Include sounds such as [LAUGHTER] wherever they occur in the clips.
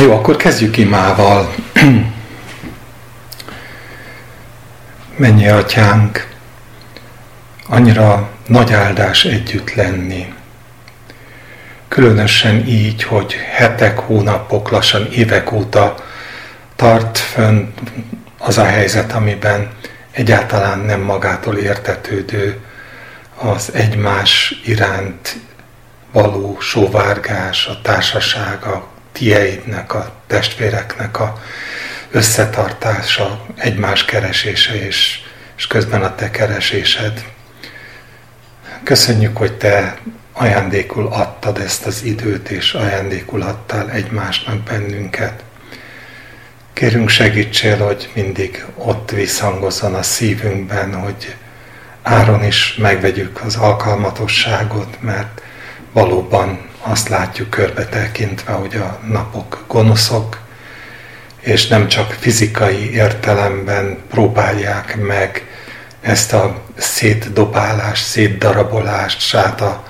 Jó, akkor kezdjük imával. Mennyi atyánk, annyira nagy áldás együtt lenni. Különösen így, hogy hetek, hónapok, lassan évek óta tart fönn az a helyzet, amiben egyáltalán nem magától értetődő az egymás iránt való sóvárgás, a társaság, a tieidnek, a testvéreknek a összetartása, egymás keresése, és, és közben a te keresésed. Köszönjük, hogy te ajándékul adtad ezt az időt, és ajándékul adtál egymásnak bennünket. Kérünk segítsél, hogy mindig ott visszhangozzon a szívünkben, hogy áron is megvegyük az alkalmatosságot, mert valóban azt látjuk körbe tekintve, hogy a napok gonoszok, és nem csak fizikai értelemben próbálják meg ezt a szétdobálást, szétdarabolást sát a,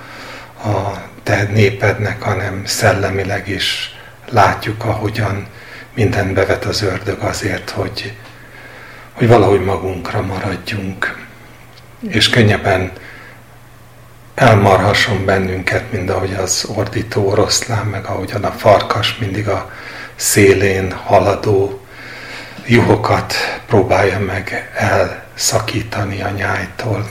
a te népednek, hanem szellemileg is látjuk, ahogyan minden bevet az ördög azért, hogy, hogy valahogy magunkra maradjunk, és könnyebben elmarhasson bennünket, mint ahogy az ordító oroszlán, meg ahogyan a farkas mindig a szélén haladó juhokat próbálja meg elszakítani a nyájtól.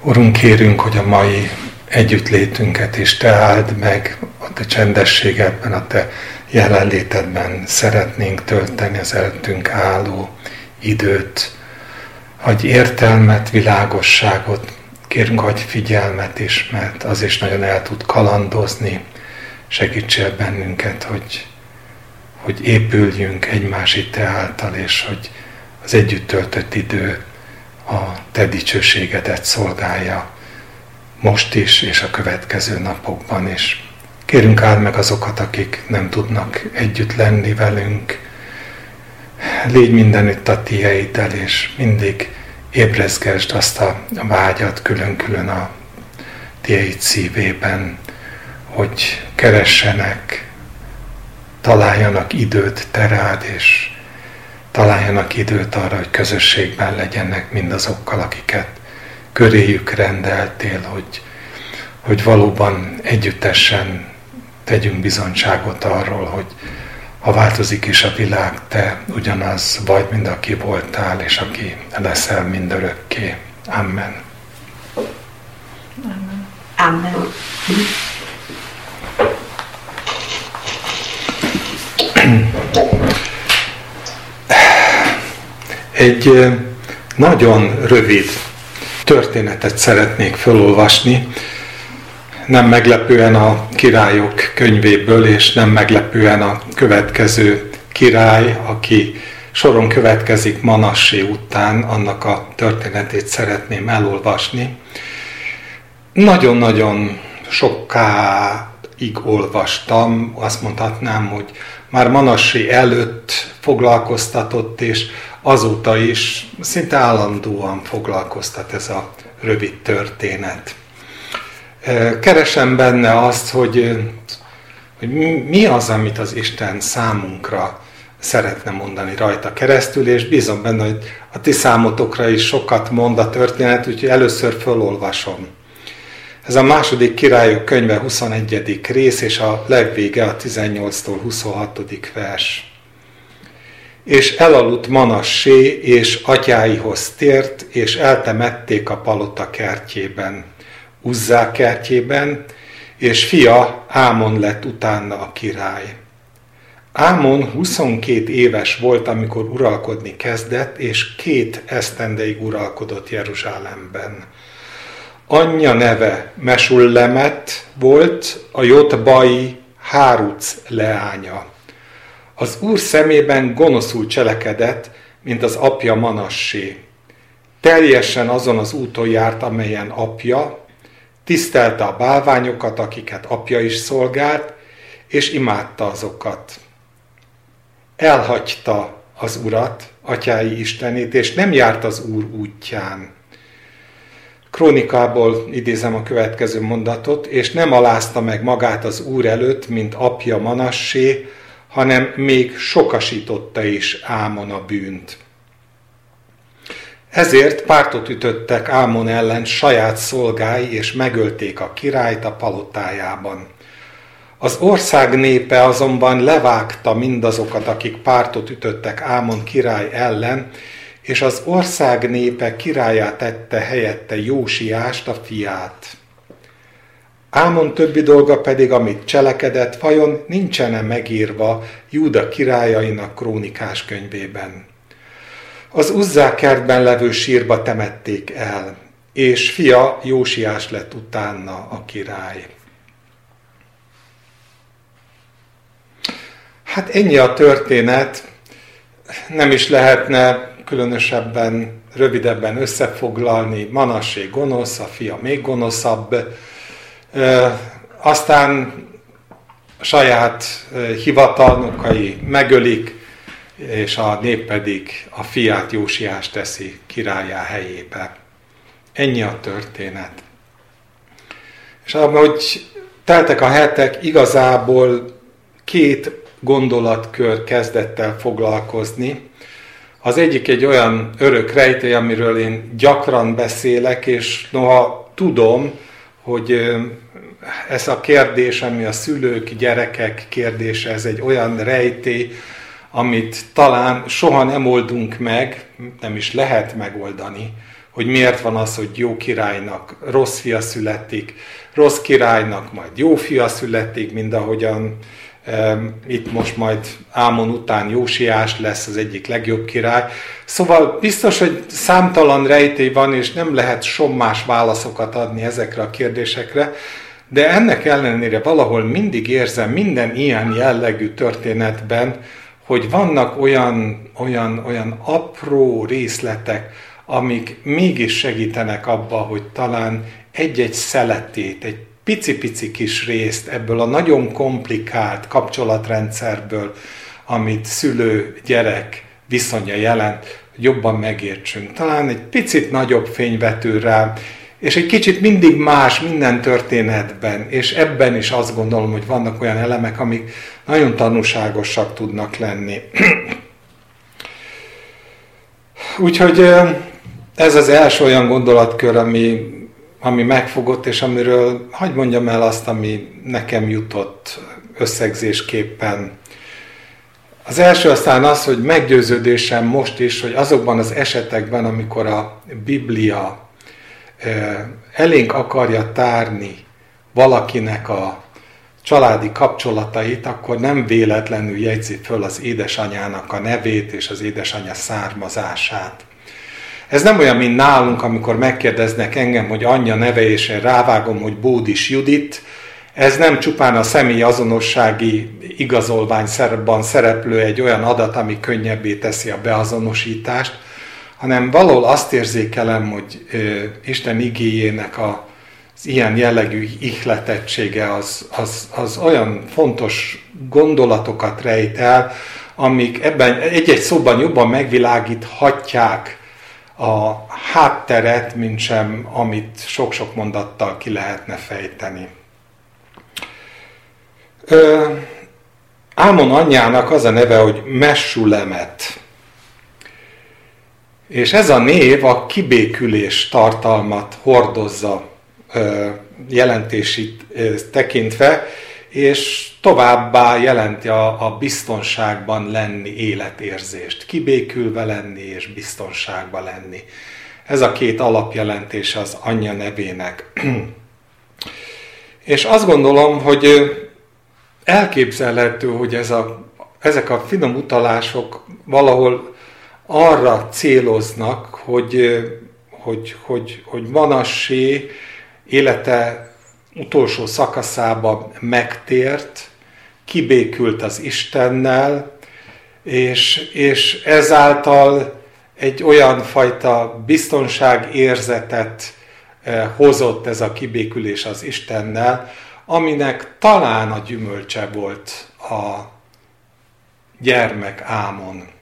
Urunk, kérünk, hogy a mai együttlétünket is Te áld meg, a Te csendességedben, a Te jelenlétedben szeretnénk tölteni az előttünk álló időt, hogy értelmet, világosságot, kérünk, hogy figyelmet is, mert az is nagyon el tud kalandozni, segítsél bennünket, hogy, hogy épüljünk egymás te által, és hogy az együtt töltött idő a te dicsőségedet szolgálja most is, és a következő napokban is. Kérünk áld meg azokat, akik nem tudnak együtt lenni velünk. Légy mindenütt a tieiddel, és mindig ébrezgesd azt a vágyat külön-külön a tieid szívében, hogy keressenek, találjanak időt te rád, és találjanak időt arra, hogy közösségben legyenek mindazokkal, akiket köréjük rendeltél, hogy, hogy valóban együttesen tegyünk bizonyságot arról, hogy ha változik is a világ, te ugyanaz vagy, mint aki voltál, és aki leszel mindörökké. Amen. Amen. Amen. Egy nagyon rövid történetet szeretnék felolvasni, nem meglepően a királyok könyvéből, és nem meglepően a következő király, aki soron következik Manassé után, annak a történetét szeretném elolvasni. Nagyon-nagyon sokáig olvastam, azt mondhatnám, hogy már Manassé előtt foglalkoztatott, és azóta is szinte állandóan foglalkoztat ez a rövid történet. Keresem benne azt, hogy, hogy mi az, amit az Isten számunkra szeretne mondani rajta keresztül, és bízom benne, hogy a ti számotokra is sokat mond a történet, úgyhogy először fölolvasom. Ez a második királyok könyve 21. rész, és a legvége a 18-tól 26. vers. És elaludt Manassé, és atyáihoz tért, és eltemették a palota kertjében Uzzá kertjében, és fia Ámon lett utána a király. Ámon 22 éves volt, amikor uralkodni kezdett, és két esztendeig uralkodott Jeruzsálemben. Anyja neve Mesullemet volt, a Jotbai Háruc leánya. Az úr szemében gonoszul cselekedett, mint az apja Manassé. Teljesen azon az úton járt, amelyen apja, tisztelte a bálványokat, akiket apja is szolgált, és imádta azokat. Elhagyta az urat, atyái istenét, és nem járt az úr útján. Krónikából idézem a következő mondatot, és nem alázta meg magát az Úr előtt, mint apja Manassé, hanem még sokasította is Ámon a bűnt. Ezért pártot ütöttek Ámon ellen saját szolgái, és megölték a királyt a palotájában. Az ország népe azonban levágta mindazokat, akik pártot ütöttek Ámon király ellen, és az ország népe királyát tette helyette Jósiást, a fiát. Ámon többi dolga pedig, amit cselekedett, vajon nincsen megírva Júda királyainak krónikás könyvében. Az Uzzák kertben levő sírba temették el, és fia Jósiás lett utána a király. Hát ennyi a történet, nem is lehetne különösebben, rövidebben összefoglalni. Manassé gonosz, a fia még gonoszabb. Aztán saját hivatalnokai megölik, és a nép pedig a fiát Jósiás teszi királyá helyébe. Ennyi a történet. És ahogy teltek a hetek, igazából két gondolatkör kezdett el foglalkozni. Az egyik egy olyan örök rejtély, amiről én gyakran beszélek, és noha tudom, hogy ez a kérdés, ami a szülők, gyerekek kérdése, ez egy olyan rejtély, amit talán soha nem oldunk meg, nem is lehet megoldani, hogy miért van az, hogy jó királynak rossz fia születik, rossz királynak majd jó fia születik, mind ahogyan itt most majd Ámon után Jósiás lesz az egyik legjobb király. Szóval biztos, hogy számtalan rejtély van, és nem lehet sommás válaszokat adni ezekre a kérdésekre, de ennek ellenére valahol mindig érzem minden ilyen jellegű történetben, hogy vannak olyan, olyan, olyan apró részletek, amik mégis segítenek abba, hogy talán egy-egy szeletét, egy pici-pici kis részt ebből a nagyon komplikált kapcsolatrendszerből, amit szülő-gyerek viszonya jelent, jobban megértsünk. Talán egy picit nagyobb fény vetül rá, és egy kicsit mindig más minden történetben, és ebben is azt gondolom, hogy vannak olyan elemek, amik nagyon tanúságosak tudnak lenni. [CLEARS THROAT] Úgyhogy ez az első olyan gondolatkör, ami ami megfogott, és amiről hagyd mondjam el azt, ami nekem jutott összegzésképpen. Az első aztán az, hogy meggyőződésem most is, hogy azokban az esetekben, amikor a Biblia elénk akarja tárni valakinek a családi kapcsolatait, akkor nem véletlenül jegyzi föl az édesanyának a nevét és az édesanyja származását. Ez nem olyan, mint nálunk, amikor megkérdeznek engem, hogy anyja neve, és én rávágom, hogy Bódis Judit. Ez nem csupán a személy azonossági igazolványszerban szereplő egy olyan adat, ami könnyebbé teszi a beazonosítást, hanem valahol azt érzékelem, hogy Isten igéjének a, az ilyen jellegű ihletettsége az, az, az olyan fontos gondolatokat rejt el, amik ebben egy-egy szóban jobban megvilágíthatják a hátteret, mint sem, amit sok-sok mondattal ki lehetne fejteni. Ö, Ámon anyjának az a neve, hogy Messulemet. És ez a név a kibékülés tartalmat hordozza jelentését tekintve, és továbbá jelenti a, a biztonságban lenni életérzést, kibékülve lenni és biztonságban lenni. Ez a két alapjelentése az anyja nevének. [CLEARS THROAT] és azt gondolom, hogy elképzelhető, hogy ez a, ezek a finom utalások valahol arra céloznak, hogy, hogy, hogy, hogy Manassé élete utolsó szakaszába megtért, kibékült az Istennel, és, és ezáltal egy olyan fajta biztonságérzetet hozott ez a kibékülés az Istennel, aminek talán a gyümölcse volt a gyermek Ámon.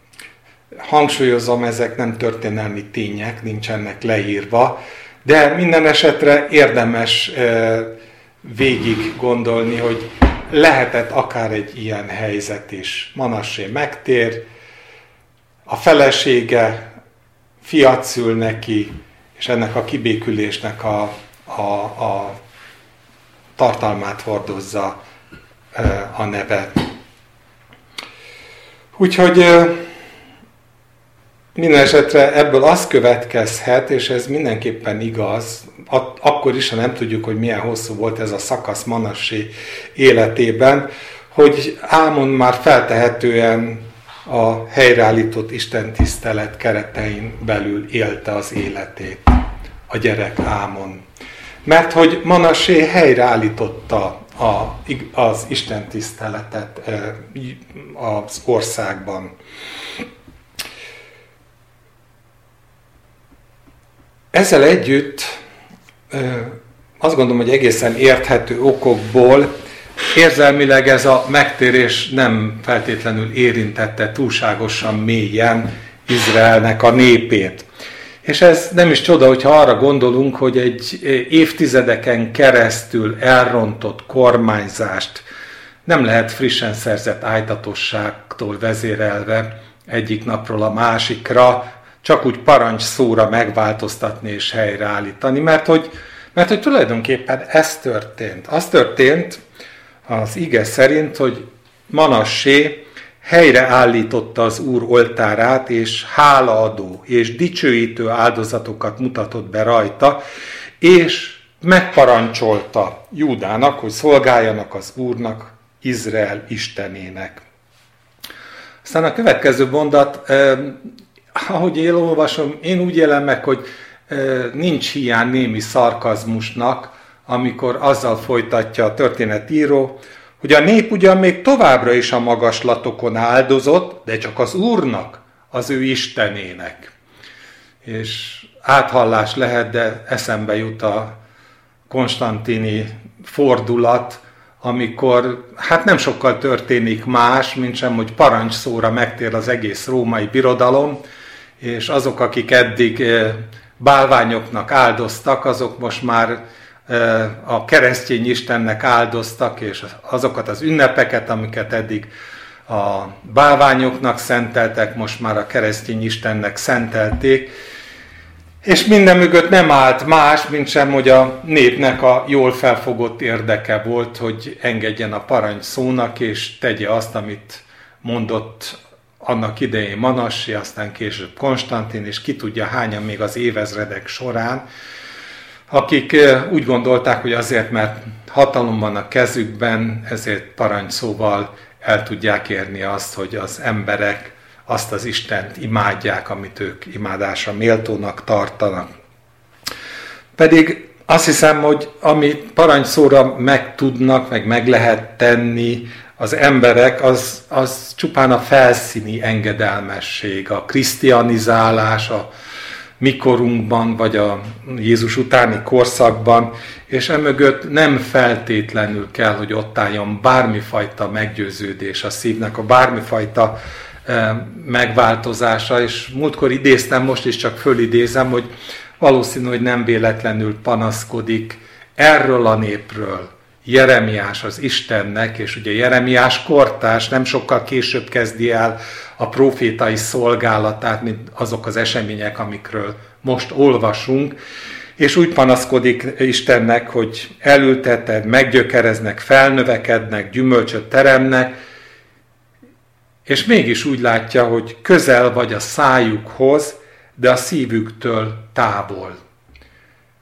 Hangsúlyozom, ezek nem történelmi tények, nincsenek leírva, De minden esetre érdemes végig gondolni, hogy lehetett akár egy ilyen helyzet is. Manassé megtér, a felesége fiat szül neki, és ennek a kibékülésnek a, a, a tartalmát hordozza a neve. Úgyhogy minden esetre ebből az következhet, és ez mindenképpen igaz, akkor is, ha nem tudjuk, hogy milyen hosszú volt ez a szakasz Manassi életében, hogy Ámon már feltehetően a helyreállított Isten tisztelet keretein belül élte az életét, a gyerek Ámon. Mert hogy Manassé helyreállította a, az Isten tiszteletet az országban. Ezzel együtt azt gondolom, hogy egészen érthető okokból érzelmileg ez a megtérés nem feltétlenül érintette túlságosan mélyen Izraelnek a népét. És ez nem is csoda, hogyha arra gondolunk, hogy egy évtizedeken keresztül elrontott kormányzást nem lehet frissen szerzett ájtatosságtól vezérelve egyik napról a másikra csak úgy parancs szóra megváltoztatni és helyreállítani, mert hogy, mert hogy tulajdonképpen ez történt. Az történt az ige szerint, hogy Manassé helyreállította az Úr oltárát, és hálaadó és dicsőítő áldozatokat mutatott be rajta, és megparancsolta Júdának, hogy szolgáljanak az Úrnak, Izrael Istenének. Aztán a következő mondat ahogy én olvasom, én úgy élem meg, hogy nincs hiány némi szarkazmusnak, amikor azzal folytatja a történetíró, hogy a nép ugyan még továbbra is a magaslatokon áldozott, de csak az Úrnak, az ő Istenének. És áthallás lehet, de eszembe jut a Konstantini fordulat, amikor hát nem sokkal történik más, mint sem, hogy parancsszóra megtér az egész római birodalom, és azok, akik eddig eh, bálványoknak áldoztak, azok most már eh, a keresztény Istennek áldoztak, és azokat az ünnepeket, amiket eddig a bálványoknak szenteltek, most már a keresztény Istennek szentelték, és minden mögött nem állt más, mint sem, hogy a népnek a jól felfogott érdeke volt, hogy engedjen a parancs szónak, és tegye azt, amit mondott annak idején Manassi, aztán később Konstantin, és ki tudja hányan még az évezredek során, akik úgy gondolták, hogy azért, mert hatalom van a kezükben, ezért parancsszóval el tudják érni azt, hogy az emberek azt az Istent imádják, amit ők imádásra méltónak tartanak. Pedig azt hiszem, hogy amit parancsszóra meg tudnak, meg meg lehet tenni, az emberek, az, az csupán a felszíni engedelmesség, a krisztianizálás a mikorunkban, vagy a Jézus utáni korszakban, és emögött nem feltétlenül kell, hogy ott álljon bármifajta meggyőződés a szívnek, a bármifajta e, megváltozása, és múltkor idéztem, most is csak fölidézem, hogy valószínű, hogy nem véletlenül panaszkodik erről a népről, Jeremiás az Istennek, és ugye Jeremiás kortárs nem sokkal később kezdi el a profétai szolgálatát, mint azok az események, amikről most olvasunk, és úgy panaszkodik Istennek, hogy elülteted, meggyökereznek, felnövekednek, gyümölcsöt teremnek, és mégis úgy látja, hogy közel vagy a szájukhoz, de a szívüktől távol.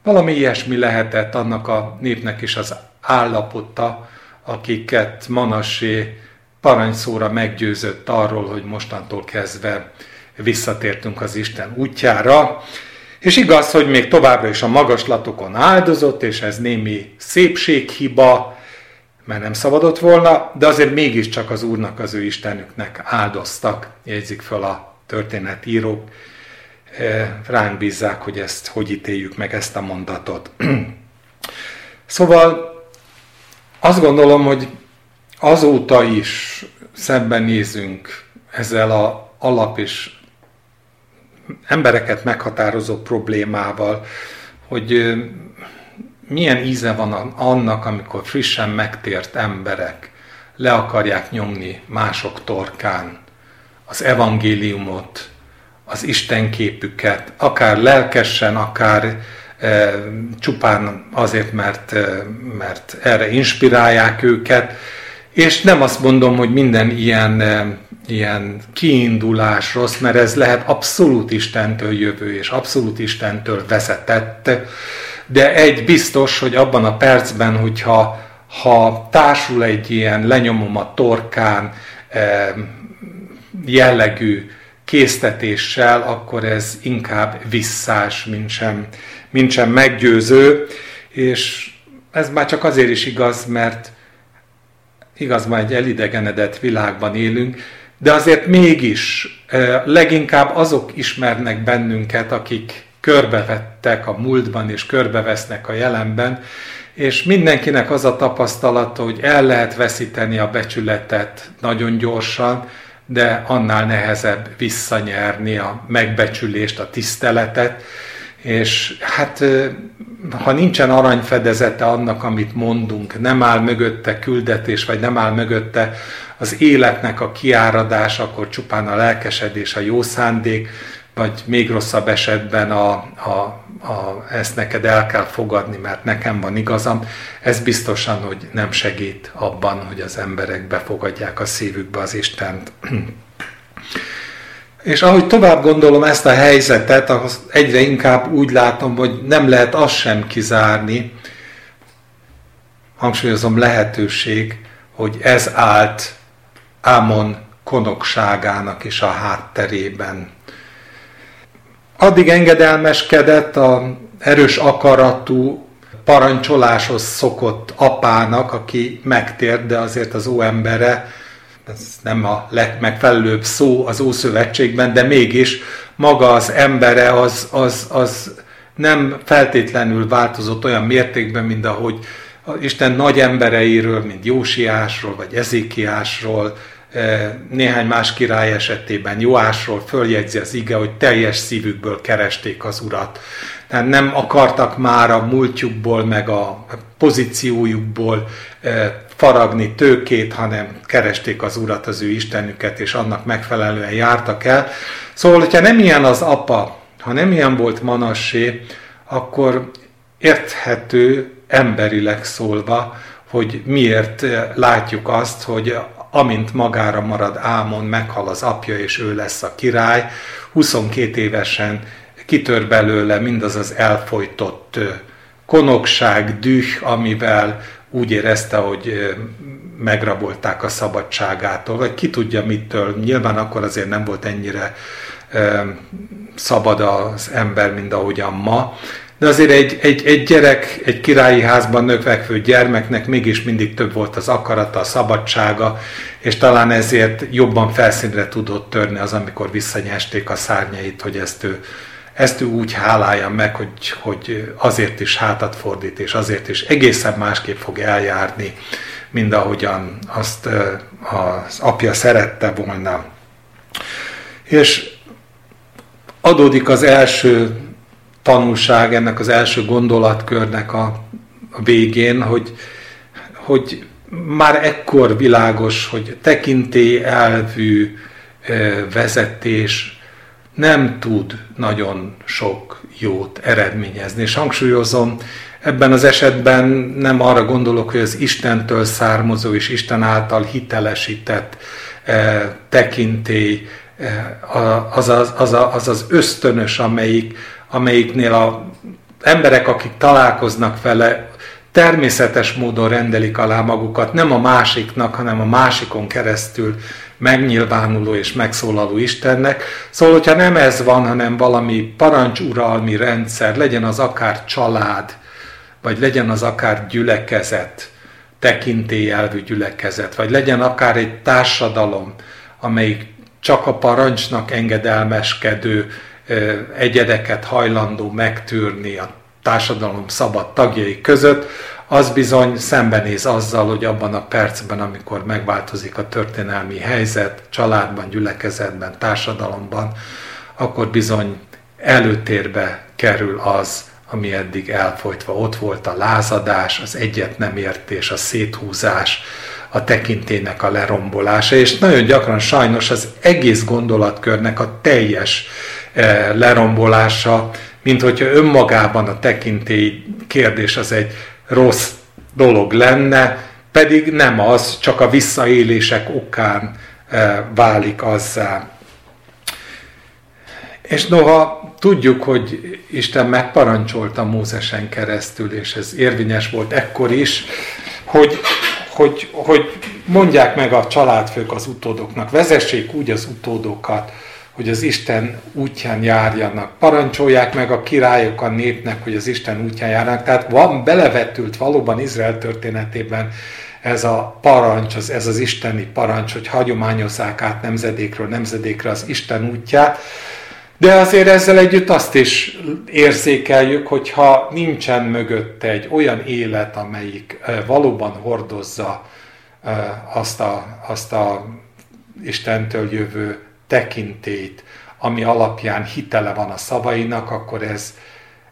Valami ilyesmi lehetett annak a népnek is az állapota, akiket Manasé parancsszóra meggyőzött arról, hogy mostantól kezdve visszatértünk az Isten útjára. És igaz, hogy még továbbra is a magaslatokon áldozott, és ez némi szépséghiba, mert nem szabadott volna, de azért mégiscsak az Úrnak, az ő Istenüknek áldoztak, jegyzik fel a történetírók. Ránk bízzák, hogy ezt hogy ítéljük meg ezt a mondatot. [CLEARS THROAT] szóval azt gondolom, hogy azóta is szembenézünk ezzel a alap és embereket meghatározó problémával, hogy milyen íze van annak, amikor frissen megtért emberek le akarják nyomni mások torkán az evangéliumot, az Isten képüket, akár lelkesen, akár csupán azért, mert, mert erre inspirálják őket, és nem azt mondom, hogy minden ilyen, ilyen kiindulás rossz, mert ez lehet abszolút Istentől jövő, és abszolút Istentől vezetett, de egy biztos, hogy abban a percben, hogyha ha társul egy ilyen lenyomom a torkán jellegű késztetéssel, akkor ez inkább visszás, mint sem, mint sem meggyőző, és ez már csak azért is igaz, mert igaz, már egy elidegenedett világban élünk, de azért mégis leginkább azok ismernek bennünket, akik körbevettek a múltban és körbevesznek a jelenben, és mindenkinek az a tapasztalata, hogy el lehet veszíteni a becsületet nagyon gyorsan, de annál nehezebb visszanyerni a megbecsülést, a tiszteletet, és hát ha nincsen aranyfedezete annak, amit mondunk, nem áll mögötte küldetés, vagy nem áll mögötte az életnek a kiáradás, akkor csupán a lelkesedés, a jó szándék, vagy még rosszabb esetben a, a, a, ezt neked el kell fogadni, mert nekem van igazam, ez biztosan, hogy nem segít abban, hogy az emberek befogadják a szívükbe az Istent. [CLEARS THROAT] És ahogy tovább gondolom ezt a helyzetet, az egyre inkább úgy látom, hogy nem lehet azt sem kizárni, hangsúlyozom lehetőség, hogy ez állt Ámon konokságának is a hátterében. Addig engedelmeskedett a erős akaratú parancsoláshoz szokott apának, aki megtért, de azért az óembere, ez nem a legmegfelelőbb szó az Ószövetségben, de mégis maga az embere az, az, az nem feltétlenül változott olyan mértékben, mint ahogy Isten nagy embereiről, mint Jósiásról vagy Ezékiásról néhány más király esetében Joásról följegyzi az ige, hogy teljes szívükből keresték az urat. Tehát nem akartak már a múltjukból, meg a pozíciójukból faragni tőkét, hanem keresték az urat, az ő istenüket, és annak megfelelően jártak el. Szóval, hogyha nem ilyen az apa, ha nem ilyen volt Manassé, akkor érthető emberileg szólva, hogy miért látjuk azt, hogy amint magára marad Ámon, meghal az apja, és ő lesz a király. 22 évesen kitör belőle mindaz az elfolytott konokság, düh, amivel úgy érezte, hogy megrabolták a szabadságától, vagy ki tudja mitől. Nyilván akkor azért nem volt ennyire szabad az ember, mint ahogyan ma, de azért egy, egy, egy gyerek, egy királyi házban növekvő gyermeknek mégis mindig több volt az akarata, a szabadsága, és talán ezért jobban felszínre tudott törni az, amikor visszanyesték a szárnyait, hogy ezt ő, ezt ő úgy hálálja meg, hogy, hogy azért is hátat fordít, és azért is egészen másképp fog eljárni, mint ahogyan azt az apja szerette volna. És adódik az első tanulság ennek az első gondolatkörnek a, a végén, hogy, hogy már ekkor világos, hogy tekintély elvű vezetés nem tud nagyon sok jót eredményezni. És hangsúlyozom, ebben az esetben nem arra gondolok, hogy az Istentől származó és Isten által hitelesített tekintély az az, az, az, az ösztönös, amelyik, amelyiknél a emberek, akik találkoznak vele, természetes módon rendelik alá magukat, nem a másiknak, hanem a másikon keresztül megnyilvánuló és megszólaló Istennek. Szóval, hogyha nem ez van, hanem valami parancsuralmi rendszer, legyen az akár család, vagy legyen az akár gyülekezet, tekintélyelvű gyülekezet, vagy legyen akár egy társadalom, amelyik csak a parancsnak engedelmeskedő egyedeket hajlandó megtűrni a társadalom szabad tagjai között, az bizony szembenéz azzal, hogy abban a percben, amikor megváltozik a történelmi helyzet, családban, gyülekezetben, társadalomban, akkor bizony előtérbe kerül az, ami eddig elfolytva. Ott volt, a lázadás, az egyet nem értés, a széthúzás, a tekintének a lerombolása, és nagyon gyakran sajnos az egész gondolatkörnek a teljes eh, lerombolása, mint hogyha önmagában a tekintély kérdés az egy rossz dolog lenne, pedig nem az, csak a visszaélések okán eh, válik azzá. És noha tudjuk, hogy Isten megparancsolta Mózesen keresztül, és ez érvényes volt ekkor is, hogy, hogy, hogy mondják meg a családfők az utódoknak, vezessék úgy az utódokat, hogy az Isten útján járjanak. Parancsolják meg a királyok a népnek, hogy az Isten útján járnak. Tehát van belevetült valóban Izrael történetében ez a parancs, az, ez az isteni parancs, hogy hagyományozzák át nemzedékről nemzedékre az Isten útját. De azért ezzel együtt azt is érzékeljük, hogy ha nincsen mögötte egy olyan élet, amelyik valóban hordozza azt a, azt a Istentől jövő tekintét, ami alapján hitele van a szavainak, akkor ez,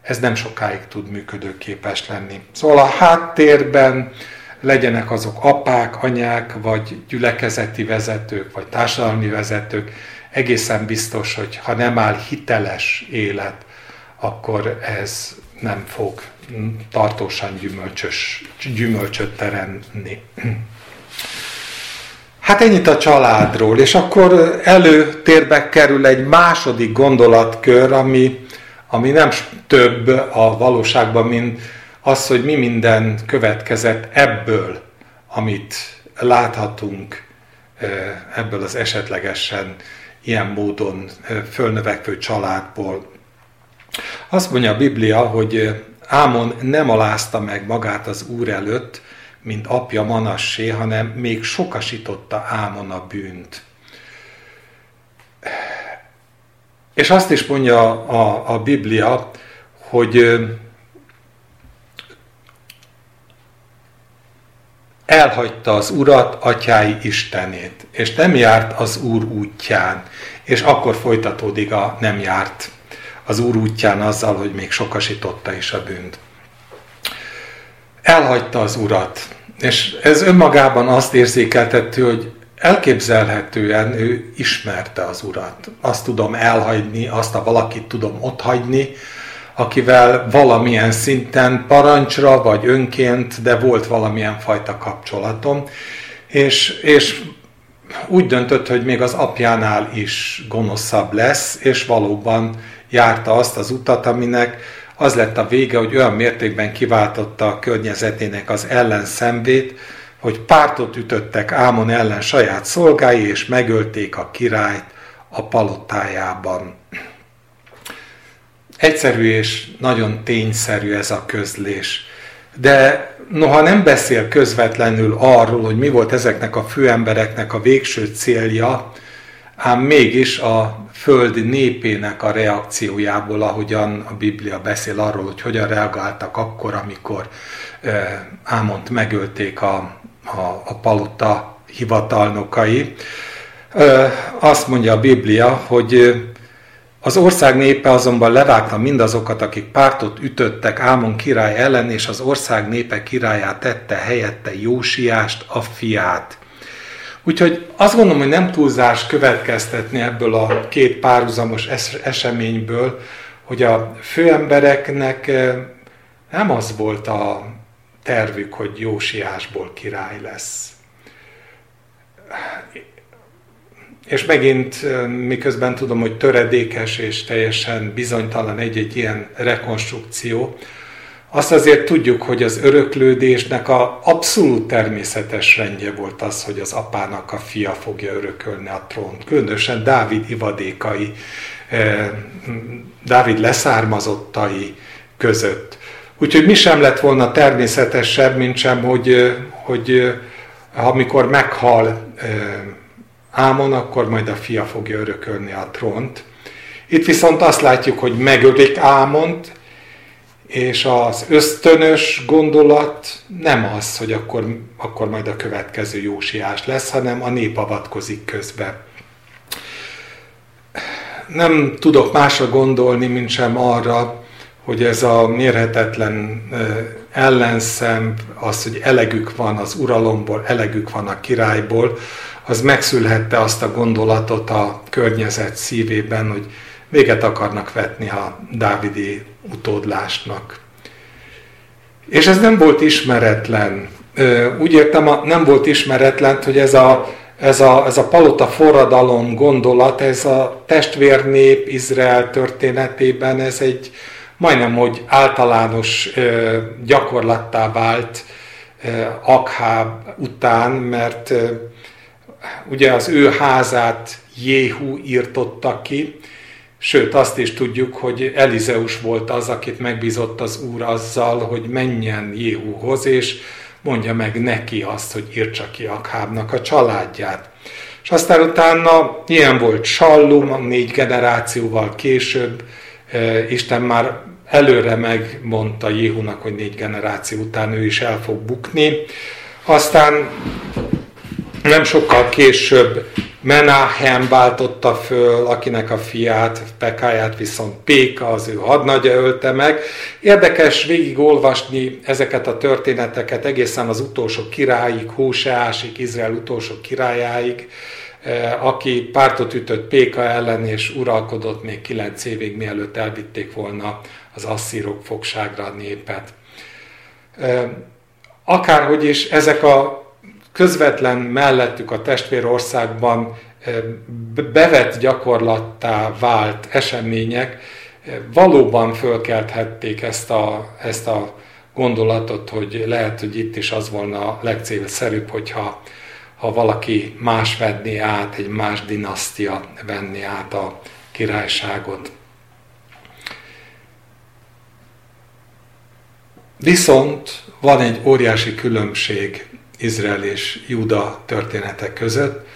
ez nem sokáig tud működőképes lenni. Szóval a háttérben legyenek azok apák, anyák, vagy gyülekezeti vezetők, vagy társadalmi vezetők, egészen biztos, hogy ha nem áll hiteles élet, akkor ez nem fog tartósan gyümölcsös, gyümölcsöt teremni. Hát ennyit a családról, és akkor előtérbe kerül egy második gondolatkör, ami, ami nem több a valóságban, mint az, hogy mi minden következett ebből, amit láthatunk ebből az esetlegesen ilyen módon fölnövekvő családból. Azt mondja a Biblia, hogy Ámon nem alázta meg magát az Úr előtt, mint apja Manassé, hanem még sokasította Ámon a bűnt. És azt is mondja a, a Biblia, hogy elhagyta az Urat, atyái Istenét, és nem járt az Úr útján, és akkor folytatódik a nem járt az Úr útján azzal, hogy még sokasította is a bűnt. Elhagyta az Urat, és ez önmagában azt érzékeltető, hogy elképzelhetően ő ismerte az Urat. Azt tudom elhagyni, azt a valakit tudom otthagyni, akivel valamilyen szinten parancsra vagy önként, de volt valamilyen fajta kapcsolatom, és, és úgy döntött, hogy még az apjánál is gonoszabb lesz, és valóban járta azt az utat, aminek az lett a vége, hogy olyan mértékben kiváltotta a környezetének az ellenszemvét, hogy pártot ütöttek Ámon ellen saját szolgái, és megölték a királyt a palotájában. Egyszerű és nagyon tényszerű ez a közlés. De noha nem beszél közvetlenül arról, hogy mi volt ezeknek a főembereknek a végső célja, ám mégis a föld népének a reakciójából, ahogyan a Biblia beszél arról, hogy hogyan reagáltak akkor, amikor Ámont megölték a, a, a palota hivatalnokai. Azt mondja a Biblia, hogy az ország népe azonban levágta mindazokat, akik pártot ütöttek Ámon király ellen, és az ország népe királyát tette helyette Jósiást, a fiát. Úgyhogy azt gondolom, hogy nem túlzás következtetni ebből a két párhuzamos eseményből, hogy a főembereknek eh, nem az volt a tervük, hogy Jósiásból király lesz. És megint, eh, miközben tudom, hogy töredékes és teljesen bizonytalan egy-egy ilyen rekonstrukció, azt azért tudjuk, hogy az öröklődésnek a abszolút természetes rendje volt az, hogy az apának a fia fogja örökölni a trónt. Különösen Dávid ivadékai, eh, Dávid leszármazottai között. Úgyhogy mi sem lett volna természetesebb, mint sem, hogy, eh, hogy eh, amikor meghal Ámon, akkor majd a fia fogja örökölni a trónt. Itt viszont azt látjuk, hogy megölik Ámont, és az ösztönös gondolat nem az, hogy akkor, akkor majd a következő jósiás lesz, hanem a nép avatkozik közbe. Nem tudok másra gondolni, mint sem arra, hogy ez a mérhetetlen ellenszem, az, hogy elegük van az uralomból, elegük van a királyból, az megszülhette azt a gondolatot a környezet szívében, hogy véget akarnak vetni a dávidi utódlásnak. És ez nem volt ismeretlen. Úgy értem, nem volt ismeretlen, hogy ez a, ez a, ez a palota forradalom gondolat, ez a testvérnép Izrael történetében, ez egy majdnem, hogy általános gyakorlattá vált Akháb után, mert ugye az ő házát Jéhu írtotta ki, Sőt, azt is tudjuk, hogy Elizeus volt az, akit megbízott az Úr azzal, hogy menjen Jéhuhoz, és mondja meg neki azt, hogy írtsa ki Akhábnak a családját. És aztán utána ilyen volt Sallum, négy generációval később, eh, Isten már előre megmondta Jéhunak, hogy négy generáció után ő is el fog bukni. Aztán nem sokkal később Menahem váltotta föl, akinek a fiát, Pekáját viszont Péka, az ő hadnagya ölte meg. Érdekes végigolvasni ezeket a történeteket egészen az utolsó királyig, Hóseásig, Izrael utolsó királyáig, eh, aki pártot ütött Péka ellen, és uralkodott még kilenc évig, mielőtt elvitték volna az asszírok fogságra a népet. Eh, akárhogy is ezek a közvetlen mellettük a testvérországban eh, bevett gyakorlattá vált események eh, valóban fölkelthették ezt a, ezt a gondolatot, hogy lehet, hogy itt is az volna a legcélszerűbb, hogyha ha valaki más venné át, egy más dinasztia venné át a királyságot. Viszont van egy óriási különbség Izrael és Júda történetek között,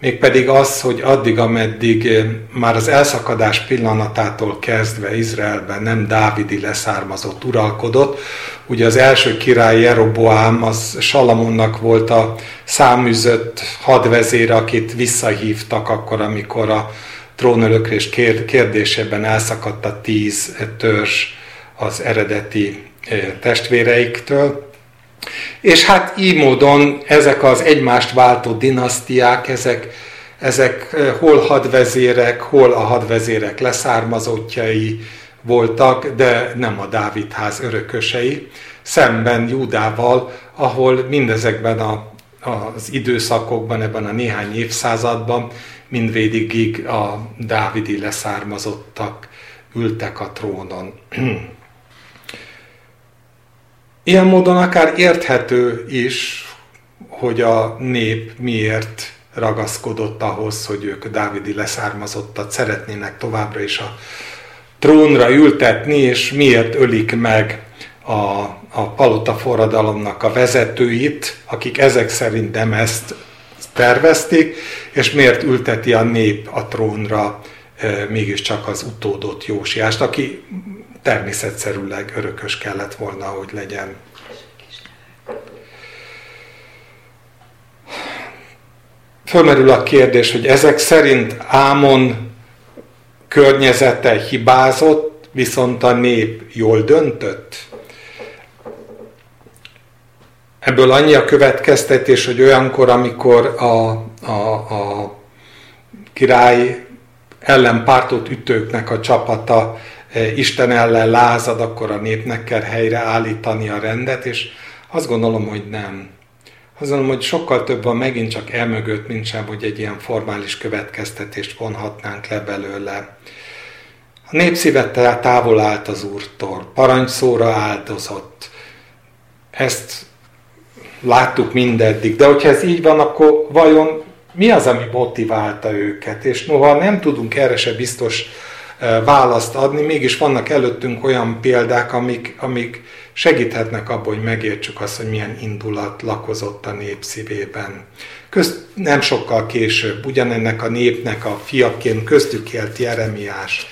mégpedig az, hogy addig, ameddig eh, már az elszakadás pillanatától kezdve Izraelben nem Dávidi leszármazott uralkodott, ugye az első király Jeroboám, az Salamonnak volt a száműzött hadvezére, akit visszahívtak akkor, amikor a trónölökrés kérdésében elszakadt a tíz törzs az eredeti eh, testvéreiktől. És hát így módon ezek az egymást váltó dinasztiák, ezek, ezek eh, hol hadvezérek, hol a hadvezérek leszármazottjai voltak, de nem a Dávid ház örökösei, szemben Júdával, ahol mindezekben a, az időszakokban, ebben a néhány évszázadban mindvédigig a dávidi leszármazottak ültek a trónon. [CLEARS THROAT] Ilyen módon akár érthető is, hogy a nép miért ragaszkodott ahhoz, hogy ők Dávidi leszármazottat szeretnének továbbra is a trónra ültetni, és miért ölik meg a, a palota forradalomnak a vezetőit, akik ezek szerint nem ezt tervezték, és miért ülteti a nép a trónra e, mégiscsak az utódott Jósiást, aki természetszerűleg örökös kellett volna, hogy legyen. Fölmerül a kérdés, hogy ezek szerint Ámon környezete hibázott, viszont a nép jól döntött? Ebből annyi a következtetés, hogy olyankor, amikor a, a, a király ellen pártot ütőknek a csapata Isten ellen lázad, akkor a népnek kell helyre állítani a rendet, és azt gondolom, hogy nem. Azt gondolom, hogy sokkal több van megint csak elmögött, mint sem, hogy egy ilyen formális következtetést vonhatnánk le belőle. A népszíve távol állt az Úrtól, parancsszóra áldozott. Ezt láttuk mindeddig, de hogyha ez így van, akkor vajon mi az, ami motiválta őket? És noha nem tudunk erre se biztos választ adni, mégis vannak előttünk olyan példák, amik, amik segíthetnek abban, hogy megértsük azt, hogy milyen indulat lakozott a nép szívében. Közt, nem sokkal később, ugyanennek a népnek a fiaként köztük élt Jeremiás,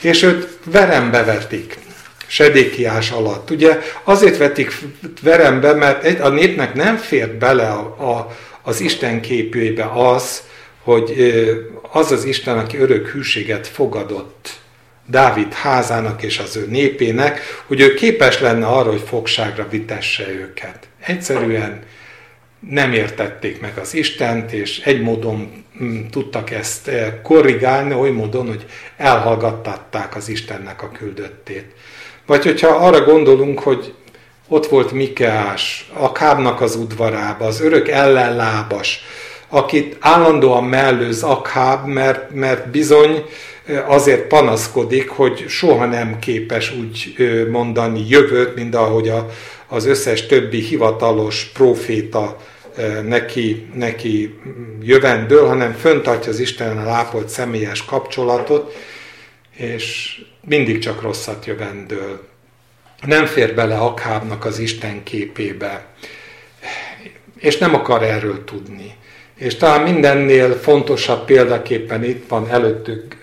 és őt verembe vetik, Sedékiás alatt. Ugye azért vetik verembe, mert a népnek nem fért bele a, a, az Isten képébe az, hogy az az Isten, aki örök hűséget fogadott Dávid házának és az ő népének, hogy ő képes lenne arra, hogy fogságra vitesse őket. Egyszerűen nem értették meg az Istent, és egy módon mm, tudtak ezt eh, korrigálni, oly módon, hogy elhallgattatták az Istennek a küldöttét. Vagy hogyha arra gondolunk, hogy ott volt Mikeás, Akábnak az udvarába, az örök ellenlábas, akit állandóan mellőz Akáb, mert, mert bizony azért panaszkodik, hogy soha nem képes úgy mondani jövőt, mint ahogy a, az összes többi hivatalos proféta neki, neki jövendől, hanem föntartja az Istennel ápolt személyes kapcsolatot, és mindig csak rosszat jövendől. Nem fér bele Akábnak az Isten képébe, és nem akar erről tudni. És talán mindennél fontosabb példaképpen itt van előttük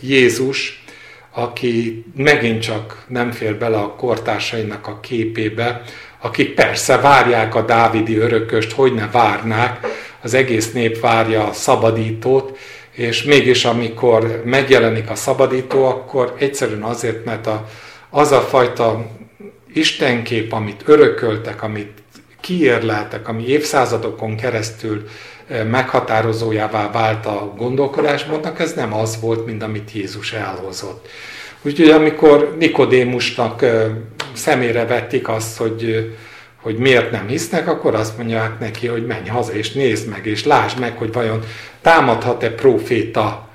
Jézus, aki megint csak nem fér bele a kortársainak a képébe, akik persze várják a dávidi örököst, hogy ne várnák, az egész nép várja a szabadítót, és mégis amikor megjelenik a szabadító, akkor egyszerűen azért, mert a, az a fajta istenkép, amit örököltek, amit kiérleltek, ami évszázadokon keresztül meghatározójává vált a gondolkodásmódnak, ez nem az volt, mint amit Jézus elhozott. Úgyhogy amikor Nikodémusnak szemére vették azt, hogy, hogy miért nem hisznek, akkor azt mondják neki, hogy menj haza és nézd meg, és lásd meg, hogy vajon támadhat-e proféta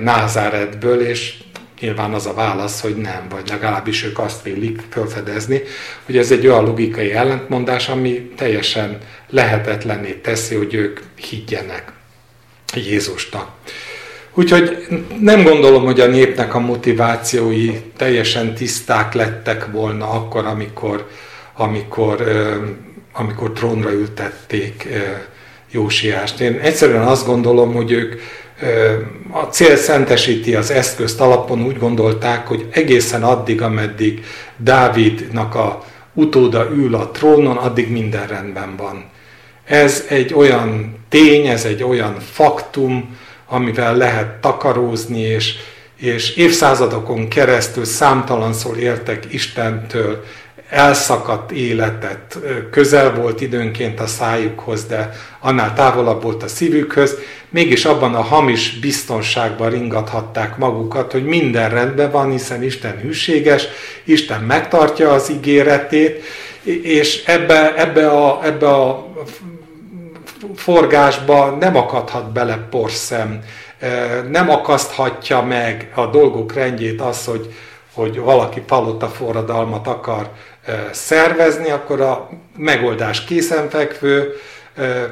Názáretből, és nyilván az a válasz, hogy nem, vagy legalábbis ők azt vélik felfedezni, hogy ez egy olyan logikai ellentmondás, ami teljesen lehetetlenné teszi, hogy ők higgyenek Jézusnak. Úgyhogy nem gondolom, hogy a népnek a motivációi teljesen tiszták lettek volna akkor, amikor, amikor, amikor trónra ültették Jósiást. Én egyszerűen azt gondolom, hogy ők a cél szentesíti az eszközt alapon, úgy gondolták, hogy egészen addig, ameddig Dávidnak a utóda ül a trónon, addig minden rendben van. Ez egy olyan tény, ez egy olyan faktum, amivel lehet takarózni, és, és évszázadokon keresztül számtalanszor értek Istentől. Elszakadt életet, közel volt időnként a szájukhoz, de annál távolabb volt a szívükhöz, mégis abban a hamis biztonságban ringathatták magukat, hogy minden rendben van, hiszen Isten hűséges, Isten megtartja az ígéretét, és ebbe, ebbe, a, ebbe a forgásba nem akadhat bele porszem, nem akaszthatja meg a dolgok rendjét az, hogy, hogy valaki palota forradalmat akar szervezni, akkor a megoldás készenfekvő,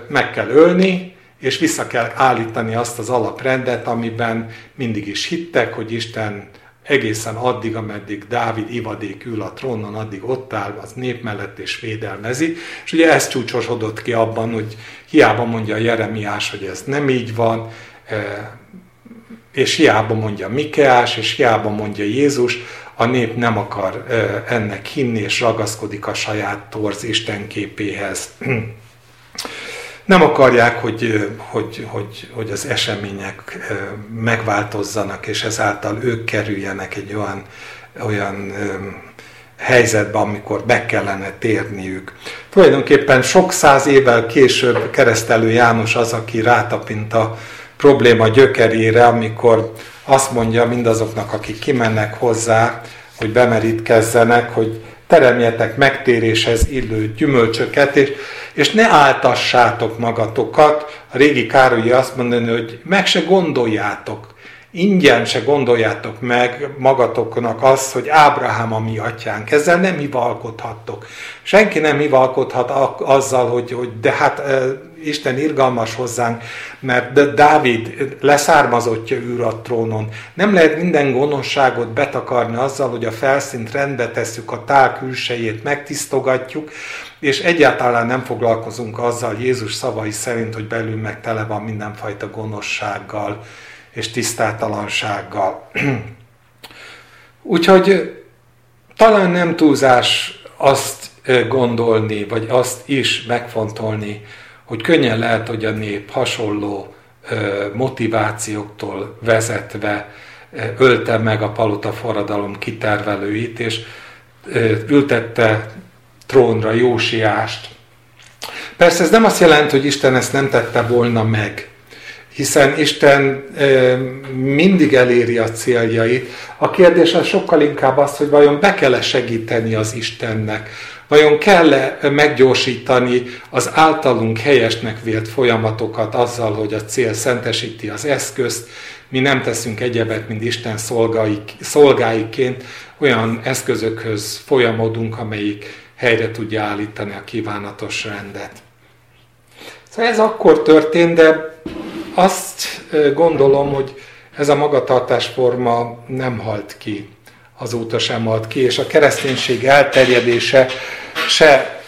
meg kell ölni, és vissza kell állítani azt az alaprendet, amiben mindig is hittek, hogy Isten egészen addig, ameddig Dávid ivadék ül a trónon, addig ott áll az nép mellett és védelmezi. És ugye ez csúcsosodott ki abban, hogy hiába mondja Jeremiás, hogy ez nem így van, és hiába mondja Mikeás, és hiába mondja Jézus, a nép nem akar ennek hinni, és ragaszkodik a saját torz istenképéhez. Nem akarják, hogy, hogy, hogy, hogy az események megváltozzanak, és ezáltal ők kerüljenek egy olyan, olyan helyzetbe, amikor meg kellene térniük. Tulajdonképpen sok száz évvel később keresztelő János az, aki rátapint a probléma gyökerére, amikor azt mondja mindazoknak, akik kimennek hozzá, hogy bemerítkezzenek, hogy teremjetek megtéréshez illő gyümölcsöket, és, és ne áltassátok magatokat. A régi Károlyi azt mondani, hogy meg se gondoljátok, ingyen se gondoljátok meg magatoknak azt, hogy Ábrahám a mi atyánk. Ezzel nem hivalkodhattok. Senki nem hivalkodhat azzal, hogy, hogy de hát Isten irgalmas hozzánk, mert Dávid leszármazottja űr a trónon. Nem lehet minden gonoszságot betakarni azzal, hogy a felszínt rendbe tesszük, a tál külsejét megtisztogatjuk, és egyáltalán nem foglalkozunk azzal Jézus szavai szerint, hogy belül meg tele van mindenfajta gonoszsággal és tisztátalansággal. [CLEARS THROAT] Úgyhogy talán nem túlzás azt gondolni, vagy azt is megfontolni, hogy könnyen lehet, hogy a nép hasonló motivációktól vezetve ölte meg a palota forradalom kitervelőit, és ültette trónra Jósiást. Persze ez nem azt jelenti, hogy Isten ezt nem tette volna meg, hiszen Isten mindig eléri a céljait. A kérdés az sokkal inkább az, hogy vajon be kell -e segíteni az Istennek, vajon kell-e meggyorsítani az általunk helyesnek vélt folyamatokat azzal, hogy a cél szentesíti az eszközt, mi nem teszünk egyebet, mint Isten szolgáiként, olyan eszközökhöz folyamodunk, amelyik helyre tudja állítani a kívánatos rendet. Szóval ez akkor történt, de azt gondolom, hogy ez a magatartásforma nem halt ki, azóta sem halt ki, és a kereszténység elterjedése se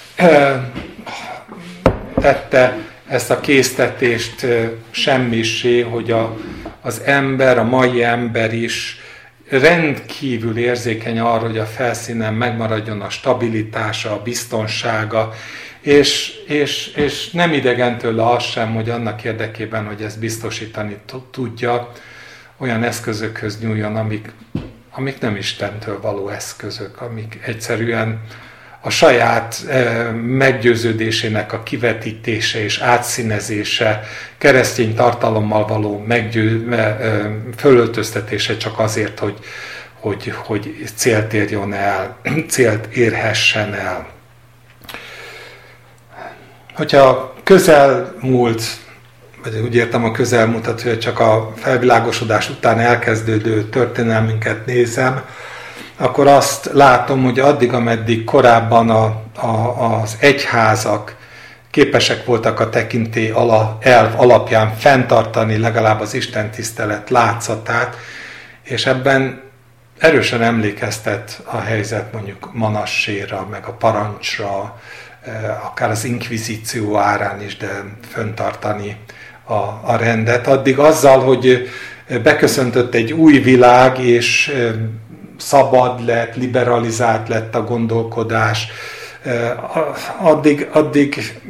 tette ezt a késztetést semmisé, hogy a, az ember, a mai ember is rendkívül érzékeny arra, hogy a felszínen megmaradjon a stabilitása, a biztonsága, és, és, és nem idegen tőle az sem, hogy annak érdekében, hogy ezt biztosítani tudja, olyan eszközökhöz nyúljon, amik, amik nem Istentől való eszközök, amik egyszerűen a saját eh, meggyőződésének a kivetítése és átszínezése, keresztény tartalommal való meggyő, eh, fölöltöztetése csak azért, hogy, hogy, hogy célt érjon el, [CLEARS THROAT] célt érhessen el. Hogyha közelmúlt, vagy úgy értem a közelmúltat, hogy csak a felvilágosodás után elkezdődő történelmünket nézem, akkor azt látom, hogy addig, ameddig korábban a, a, az egyházak képesek voltak a tekintély ala, elv alapján fenntartani legalább az Isten tisztelet látszatát, és ebben erősen emlékeztet a helyzet mondjuk Manasséra, meg a parancsra, akár az inkvizíció árán is, de föntartani a, a rendet. Addig azzal, hogy beköszöntött egy új világ, és eh, szabad lett, liberalizált lett a gondolkodás, addig, addig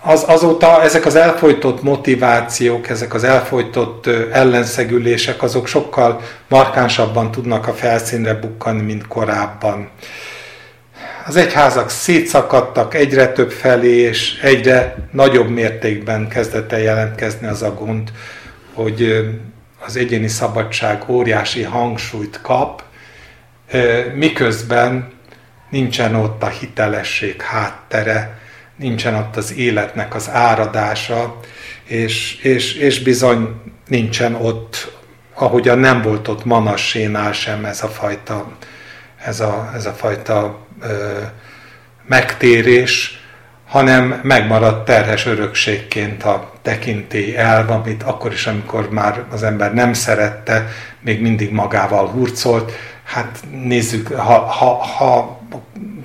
az, azóta ezek az elfolytott motivációk, ezek az elfolytott ellenszegülések, azok sokkal markánsabban tudnak a felszínre bukkani, mint korábban. Az egyházak szétszakadtak egyre több felé, és egyre nagyobb mértékben kezdett el jelentkezni az a gond, hogy az egyéni szabadság óriási hangsúlyt kap, miközben nincsen ott a hitelesség háttere, nincsen ott az életnek az áradása, és, és, és bizony nincsen ott, ahogyan nem volt ott Manassénál sem ez a fajta, ez a, ez a fajta megtérés, hanem megmaradt terhes örökségként a tekintély elv, amit akkor is, amikor már az ember nem szerette, még mindig magával hurcolt. Hát nézzük, ha, ha, ha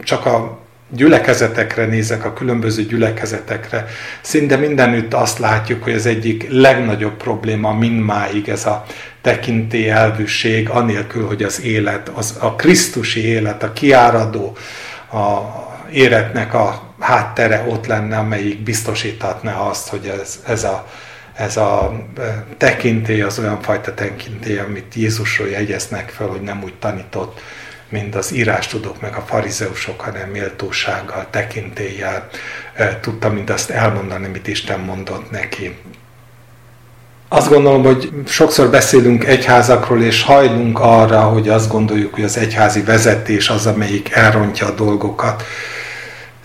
csak a gyülekezetekre nézek, a különböző gyülekezetekre, szinte mindenütt azt látjuk, hogy az egyik legnagyobb probléma mindmáig ez a tekintély elvűség, anélkül, hogy az élet, az, a Krisztusi élet, a kiáradó, a életnek a háttere ott lenne, amelyik biztosíthatná azt, hogy ez, ez a, ez a e, tekintély az olyan fajta tekintély, amit Jézusról jegyeznek fel, hogy nem úgy tanított, mint az írástudók meg a farizeusok, hanem méltósággal, tekintéllyel e, tudta mindazt elmondani, amit Isten mondott neki. Azt gondolom, hogy sokszor beszélünk egyházakról, és hajlunk arra, hogy azt gondoljuk, hogy az egyházi vezetés az, amelyik elrontja a dolgokat.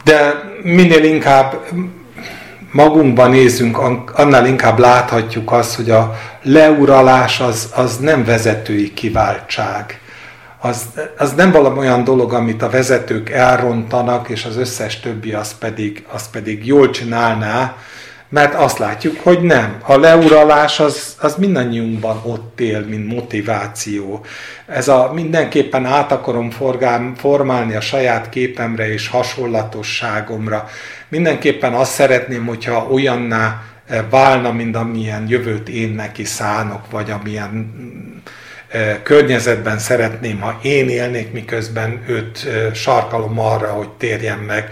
De minél inkább magunkban nézünk, annál inkább láthatjuk azt, hogy a leuralás az, az nem vezetői kiváltság. Az, az nem valami olyan dolog, amit a vezetők elrontanak, és az összes többi az pedig, az pedig jól csinálná, mert azt látjuk, hogy nem. A leuralás az, az mindannyiunkban ott él, mint motiváció. Ez a mindenképpen át akarom forgám, formálni a saját képemre és hasonlatosságomra. Mindenképpen azt szeretném, hogyha olyanná eh, válna, mint amilyen jövőt én neki szánok, vagy amilyen eh, környezetben szeretném, ha én élnék, miközben őt eh, sarkalom arra, hogy térjen meg.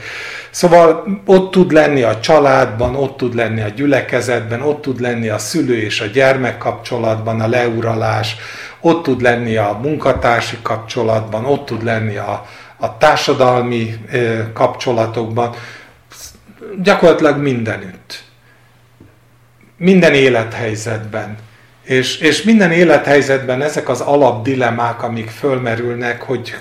Szóval ott tud lenni a családban, ott tud lenni a gyülekezetben, ott tud lenni a szülő és a gyermek kapcsolatban, a leuralás, ott tud lenni a munkatársi kapcsolatban, ott tud lenni a, a társadalmi kapcsolatokban, gyakorlatilag mindenütt. Minden élethelyzetben. És, és minden élethelyzetben ezek az alapdilemmák, amik fölmerülnek, hogy,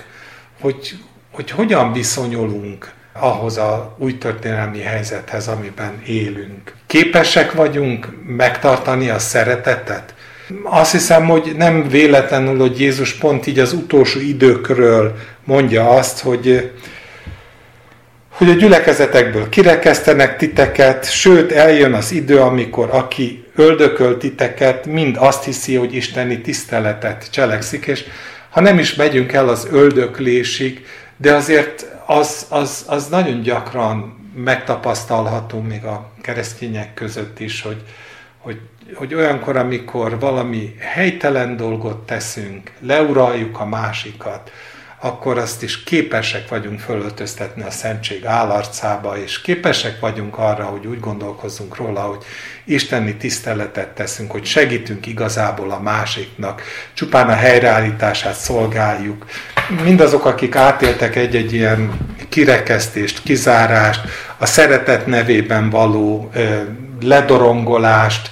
hogy, hogy hogyan viszonyulunk ahhoz a új történelmi helyzethez, amiben élünk. Képesek vagyunk megtartani a szeretetet? Azt hiszem, hogy nem véletlenül, hogy Jézus pont így az utolsó időkről mondja azt, hogy hogy a gyülekezetekből kirekesztenek titeket, sőt eljön az idő, amikor aki öldököl titeket, mind azt hiszi, hogy isteni tiszteletet cselekszik, és ha nem is megyünk el az öldöklésig, de azért az, az, az nagyon gyakran megtapasztalható még a keresztények között is, hogy, hogy, hogy olyankor, amikor valami helytelen dolgot teszünk, leuraljuk a másikat, akkor azt is képesek vagyunk fölöltöztetni a szentség állarcába, és képesek vagyunk arra, hogy úgy gondolkozzunk róla, hogy isteni tiszteletet teszünk, hogy segítünk igazából a másiknak, csupán a helyreállítását szolgáljuk. Mindazok, akik átéltek egy-egy ilyen kirekesztést, kizárást, a szeretet nevében való ledorongolást,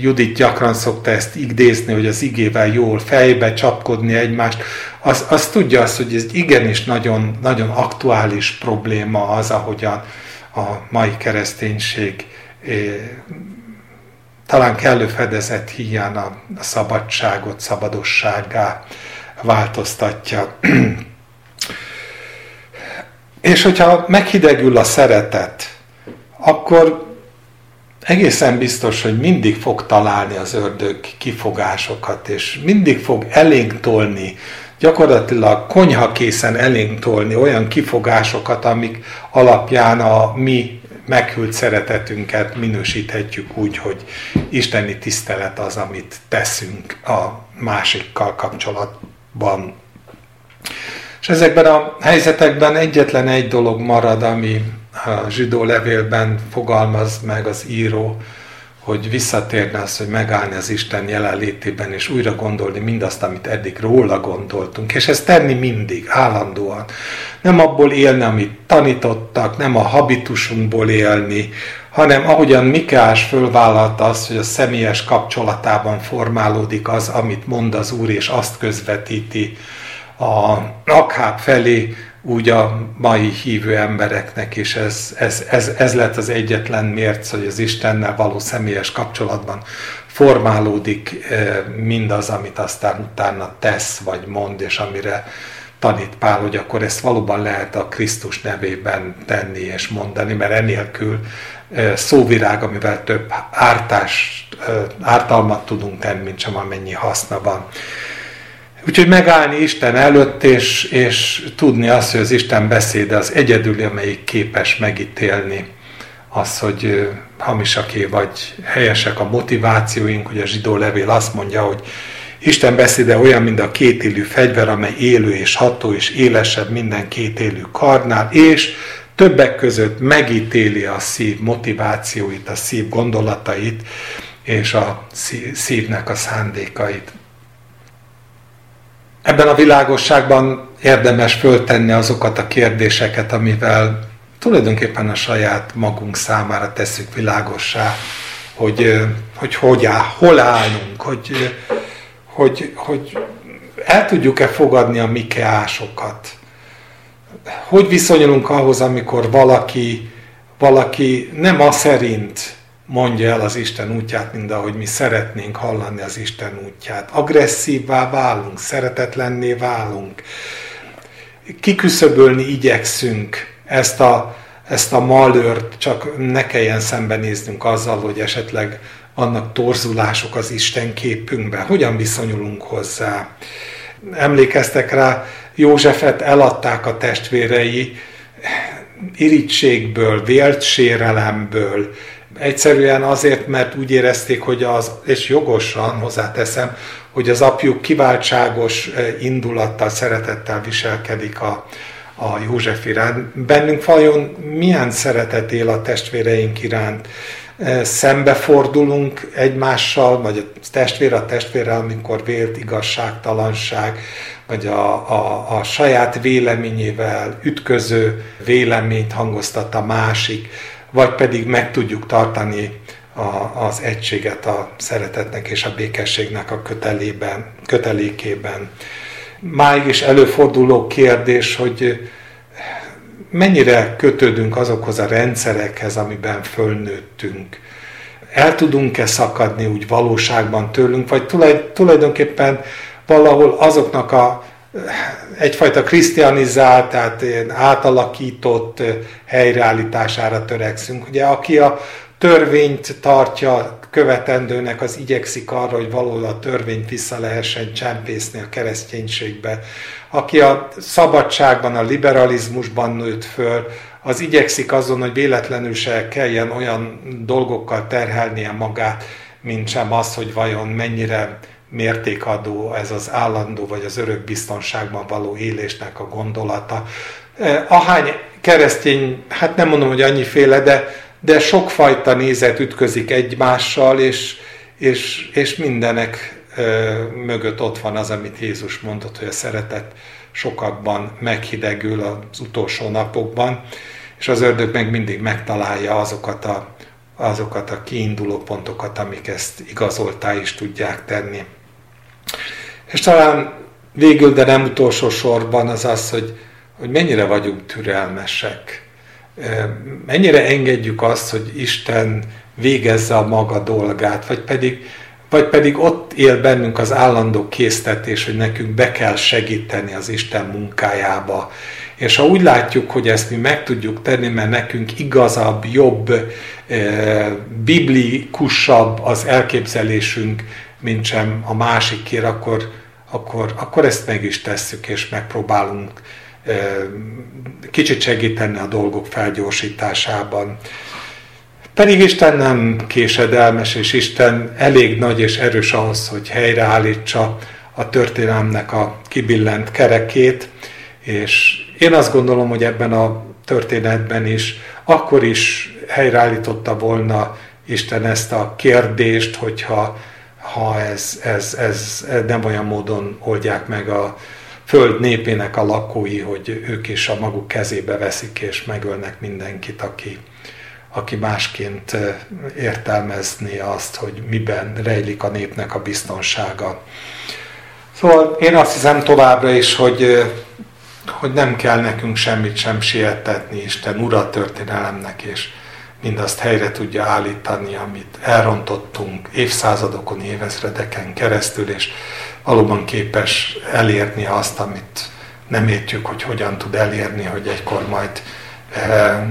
Judit gyakran szokta ezt idézni, hogy az igével jól fejbe csapkodni egymást, az, az tudja azt, hogy ez igenis nagyon, nagyon aktuális probléma az, ahogyan a mai kereszténység talán kellő fedezet hiány a szabadságot szabadosságá változtatja. [CLEARS THROAT] És hogyha meghidegül a szeretet, akkor egészen biztos, hogy mindig fog találni az ördög kifogásokat, és mindig fog elénk tolni, gyakorlatilag konyha készen elénk tolni olyan kifogásokat, amik alapján a mi meghűlt szeretetünket minősíthetjük úgy, hogy isteni tisztelet az, amit teszünk a másikkal kapcsolatban. És ezekben a helyzetekben egyetlen egy dolog marad, ami a zsidó levélben fogalmaz meg az író, hogy visszatérne az, hogy megállni az Isten jelenlétében, és újra gondolni mindazt, amit eddig róla gondoltunk, és ezt tenni mindig, állandóan. Nem abból élni, amit tanítottak, nem a habitusunkból élni, hanem ahogyan Mikás fölvállalta azt, hogy a személyes kapcsolatában formálódik az, amit mond az Úr, és azt közvetíti a Akháb felé, úgy a mai hívő embereknek is ez, ez, ez, ez lett az egyetlen mérc, hogy az Istennel való személyes kapcsolatban formálódik eh, mindaz, amit aztán utána tesz, vagy mond, és amire tanít Pál, hogy akkor ezt valóban lehet a Krisztus nevében tenni és mondani, mert enélkül szóvirág, amivel több ártást, ártalmat tudunk tenni, mint sem amennyi haszna van. Úgyhogy megállni Isten előtt, és, és tudni azt, hogy az Isten beszéde az egyedül, amelyik képes megítélni az, hogy hamisaké vagy helyesek a motivációink, hogy a zsidó levél azt mondja, hogy Isten beszéde olyan, mint a kétélű fegyver, amely élő és ható és élesebb minden kétélű karnál, és többek között megítéli a szív motivációit, a szív gondolatait, és a szívnek a szándékait. Ebben a világosságban érdemes föltenni azokat a kérdéseket, amivel tulajdonképpen a saját magunk számára tesszük világossá, hogy hogy, hogy áll, hol állunk, hogy, hogy, hogy el tudjuk-e fogadni a mikeásokat. Hogy viszonyulunk ahhoz, amikor valaki, valaki nem a szerint mondja el az Isten útját, mint ahogy mi szeretnénk hallani az Isten útját. Agresszívvá válunk, szeretetlenné válunk. Kiküszöbölni igyekszünk ezt a, ezt a malőrt, csak ne kelljen szembenéznünk azzal, hogy esetleg vannak torzulások az Isten képünkben. Hogyan viszonyulunk hozzá? Emlékeztek rá, Józsefet eladták a testvérei, irítségből, vélt sérelemből, Egyszerűen azért, mert úgy érezték, hogy az, és jogosan hozzáteszem, hogy az apjuk kiváltságos eh, indulattal, szeretettel viselkedik a, a József iránt. Bennünk vajon milyen szeretet él a testvéreink iránt? Szembefordulunk egymással, vagy a testvér a testvérrel, amikor vélt igazságtalanság, vagy a, a, a saját véleményével ütköző véleményt hangoztat a másik, vagy pedig meg tudjuk tartani a, az egységet a szeretetnek és a békességnek a kötelében, kötelékében. Máig is előforduló kérdés, hogy mennyire kötődünk azokhoz a rendszerekhez, amiben fölnőttünk. El tudunk-e szakadni úgy valóságban tőlünk, vagy tulajdonképpen valahol azoknak a egyfajta krisztianizált, tehát átalakított helyreállítására törekszünk. Ugye aki a törvényt tartja követendőnek, az igyekszik arra, hogy valahol a törvényt vissza lehessen csempészni a kereszténységbe. Aki a szabadságban, a liberalizmusban nőtt föl, az igyekszik azon, hogy véletlenül se kelljen olyan dolgokkal terhelnie magát, mint sem az, hogy vajon mennyire mértékadó ez az állandó vagy az örök biztonságban való élésnek a gondolata. E, ahány keresztény, hát nem mondom, hogy annyiféle, de, de sokfajta nézet ütközik egymással, és, és, és mindenek mögött ott van az, amit Jézus mondott, hogy a szeretet sokakban meghidegül az utolsó napokban, és az ördög meg mindig megtalálja azokat a, azokat a kiinduló pontokat, amik ezt igazoltá is tudják tenni. És talán végül, de nem utolsó sorban az az, hogy, hogy mennyire vagyunk türelmesek. Mennyire engedjük azt, hogy Isten végezze a maga dolgát, vagy pedig, vagy pedig ott él bennünk az állandó késztetés, hogy nekünk be kell segíteni az Isten munkájába. És ha úgy látjuk, hogy ezt mi meg tudjuk tenni, mert nekünk igazabb, jobb, biblikusabb az elképzelésünk, mint sem a másikért, akkor, akkor, akkor ezt meg is tesszük, és megpróbálunk kicsit segíteni a dolgok felgyorsításában. Pedig Isten nem késedelmes, és Isten elég nagy és erős ahhoz, hogy helyreállítsa a történelmnek a kibillent kerekét, és én azt gondolom, hogy ebben a történetben is akkor is helyreállította volna Isten ezt a kérdést, hogyha ha ez, ez, ez nem olyan módon oldják meg a föld népének a lakói, hogy ők is a maguk kezébe veszik és megölnek mindenkit, aki, aki másként értelmezni azt, hogy miben rejlik a népnek a biztonsága. Szóval én azt hiszem továbbra is, hogy, hogy nem kell nekünk semmit sem sietetni Isten ura történelemnek, és mindazt helyre tudja állítani, amit elrontottunk évszázadokon, évezredeken keresztül, és valóban képes elérni azt, amit nem értjük, hogy hogyan tud elérni, hogy egykor majd e,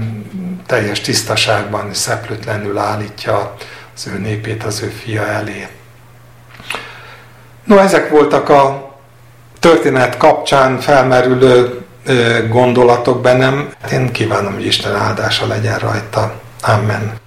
teljes tisztaságban, szeplőtlenül állítja az ő népét az ő fia elé. No, ezek voltak a történet kapcsán felmerülő gondolatok bennem. Én kívánom, hogy Isten áldása legyen rajta. Amen.